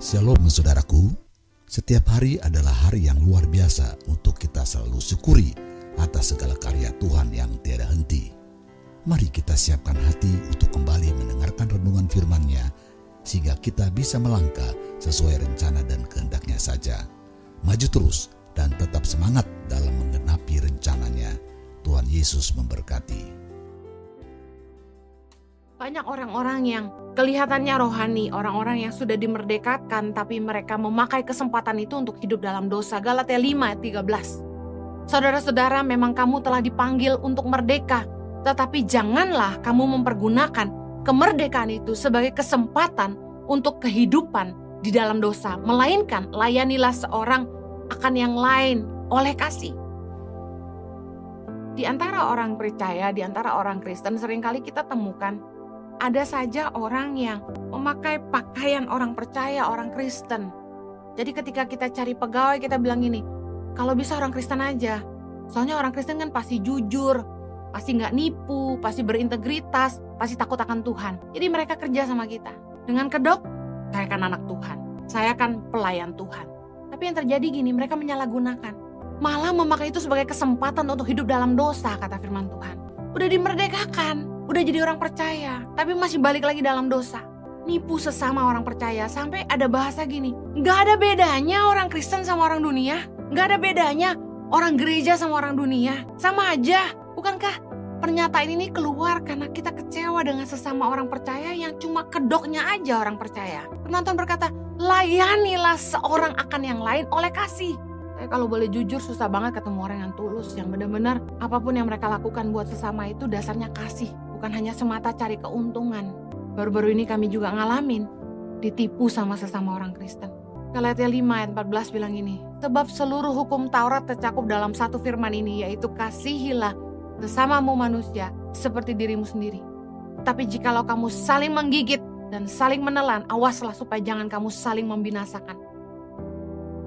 Shalom saudaraku, setiap hari adalah hari yang luar biasa untuk kita selalu syukuri atas segala karya Tuhan yang tiada henti. Mari kita siapkan hati untuk kembali mendengarkan renungan firman-Nya sehingga kita bisa melangkah sesuai rencana dan kehendaknya saja. Maju terus dan tetap semangat dalam menggenapi rencananya. Tuhan Yesus memberkati. Banyak orang-orang yang kelihatannya rohani, orang-orang yang sudah dimerdekakan tapi mereka memakai kesempatan itu untuk hidup dalam dosa. Galatia 5 ayat 13. Saudara-saudara, memang kamu telah dipanggil untuk merdeka, tetapi janganlah kamu mempergunakan kemerdekaan itu sebagai kesempatan untuk kehidupan di dalam dosa, melainkan layanilah seorang akan yang lain oleh kasih. Di antara orang percaya, di antara orang Kristen sering kali kita temukan ada saja orang yang memakai pakaian orang percaya, orang Kristen. Jadi ketika kita cari pegawai kita bilang ini, kalau bisa orang Kristen aja. Soalnya orang Kristen kan pasti jujur, pasti nggak nipu, pasti berintegritas, pasti takut akan Tuhan. Jadi mereka kerja sama kita. Dengan kedok, saya kan anak Tuhan, saya kan pelayan Tuhan. Tapi yang terjadi gini, mereka menyalahgunakan. Malah memakai itu sebagai kesempatan untuk hidup dalam dosa, kata firman Tuhan. Udah dimerdekakan, udah jadi orang percaya, tapi masih balik lagi dalam dosa. Nipu sesama orang percaya sampai ada bahasa gini, nggak ada bedanya orang Kristen sama orang dunia, nggak ada bedanya orang gereja sama orang dunia, sama aja. Bukankah pernyataan ini keluar karena kita kecewa dengan sesama orang percaya yang cuma kedoknya aja orang percaya. Penonton berkata, layanilah seorang akan yang lain oleh kasih. Saya kalau boleh jujur susah banget ketemu orang yang tulus, yang benar-benar apa pun yang mereka lakukan buat sesama itu dasarnya kasih bukan hanya semata cari keuntungan. Baru-baru ini kami juga ngalamin ditipu sama sesama orang Kristen. Galatia 5 ayat 14 bilang ini, sebab seluruh hukum Taurat tercakup dalam satu firman ini, yaitu kasihilah sesamamu manusia seperti dirimu sendiri. Tapi jikalau kamu saling menggigit dan saling menelan, awaslah supaya jangan kamu saling membinasakan.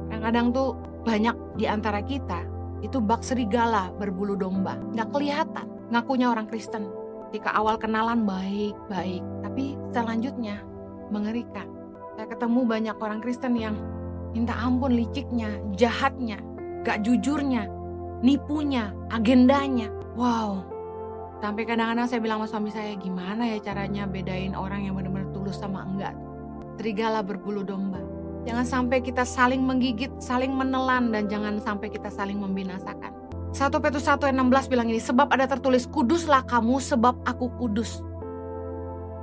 Kadang-kadang tuh banyak di antara kita itu bak serigala berbulu domba, nggak kelihatan, ngakunya orang Kristen, ketika awal kenalan baik-baik, tapi selanjutnya mengerikan. Saya ketemu banyak orang Kristen yang minta ampun liciknya, jahatnya, gak jujurnya, nipunya, agendanya. Wow, sampai kadang-kadang saya bilang sama suami saya, gimana ya caranya bedain orang yang benar-benar tulus sama enggak. Serigala berbulu domba. Jangan sampai kita saling menggigit, saling menelan, dan jangan sampai kita saling membinasakan. 1 Petrus 1 ayat 16 bilang ini, sebab ada tertulis, kuduslah kamu sebab aku kudus.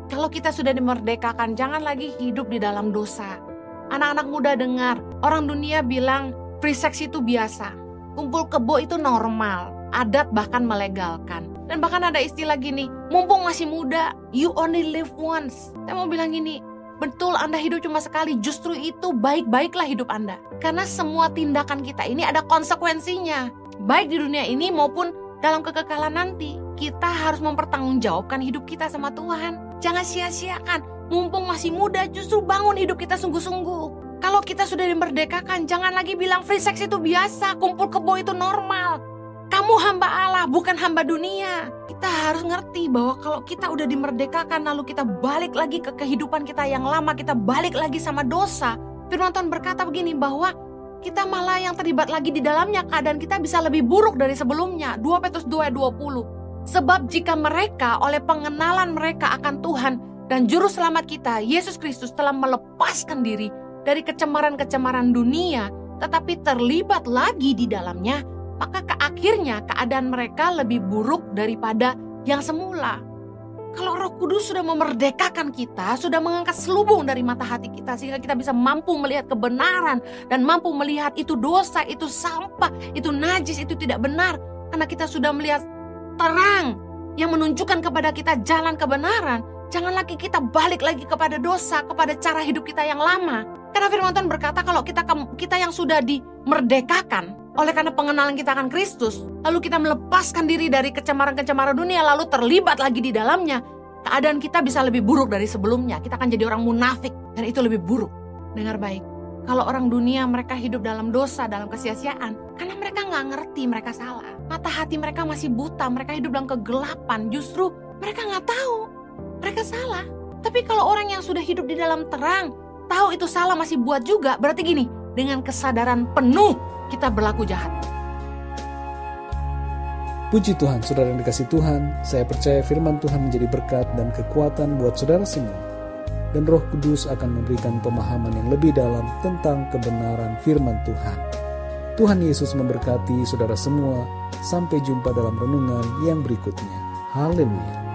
Kalau kita sudah dimerdekakan, jangan lagi hidup di dalam dosa. Anak-anak muda dengar, orang dunia bilang free sex itu biasa. Kumpul kebo itu normal, adat bahkan melegalkan. Dan bahkan ada istilah gini, mumpung masih muda, you only live once. Saya mau bilang gini, betul Anda hidup cuma sekali, justru itu baik-baiklah hidup Anda. Karena semua tindakan kita ini ada konsekuensinya baik di dunia ini maupun dalam kekekalan nanti. Kita harus mempertanggungjawabkan hidup kita sama Tuhan. Jangan sia-siakan, mumpung masih muda justru bangun hidup kita sungguh-sungguh. Kalau kita sudah dimerdekakan, jangan lagi bilang free sex itu biasa, kumpul kebo itu normal. Kamu hamba Allah, bukan hamba dunia. Kita harus ngerti bahwa kalau kita udah dimerdekakan, lalu kita balik lagi ke kehidupan kita yang lama, kita balik lagi sama dosa. Firman Tuhan berkata begini bahwa kita malah yang terlibat lagi di dalamnya keadaan kita bisa lebih buruk dari sebelumnya. 2 Petrus 2 ayat 20. Sebab jika mereka oleh pengenalan mereka akan Tuhan dan juru selamat kita Yesus Kristus telah melepaskan diri dari kecemaran-kecemaran dunia tetapi terlibat lagi di dalamnya, maka ke akhirnya keadaan mereka lebih buruk daripada yang semula. Kalau Roh Kudus sudah memerdekakan kita, sudah mengangkat selubung dari mata hati kita sehingga kita bisa mampu melihat kebenaran dan mampu melihat itu dosa, itu sampah, itu najis, itu tidak benar karena kita sudah melihat terang yang menunjukkan kepada kita jalan kebenaran. Jangan lagi kita balik lagi kepada dosa, kepada cara hidup kita yang lama. Karena firman Tuhan berkata kalau kita kita yang sudah dimerdekakan, oleh karena pengenalan kita akan Kristus, lalu kita melepaskan diri dari kecemaran-kecemaran dunia, lalu terlibat lagi di dalamnya, keadaan kita bisa lebih buruk dari sebelumnya. Kita akan jadi orang munafik, dan itu lebih buruk. Dengar baik, kalau orang dunia mereka hidup dalam dosa, dalam kesia-siaan, karena mereka nggak ngerti mereka salah. Mata hati mereka masih buta, mereka hidup dalam kegelapan, justru mereka nggak tahu mereka salah. Tapi kalau orang yang sudah hidup di dalam terang, tahu itu salah masih buat juga, berarti gini, dengan kesadaran penuh kita berlaku jahat. Puji Tuhan, saudara yang dikasih Tuhan, saya percaya firman Tuhan menjadi berkat dan kekuatan buat saudara semua. Dan roh kudus akan memberikan pemahaman yang lebih dalam tentang kebenaran firman Tuhan. Tuhan Yesus memberkati saudara semua. Sampai jumpa dalam renungan yang berikutnya. Haleluya.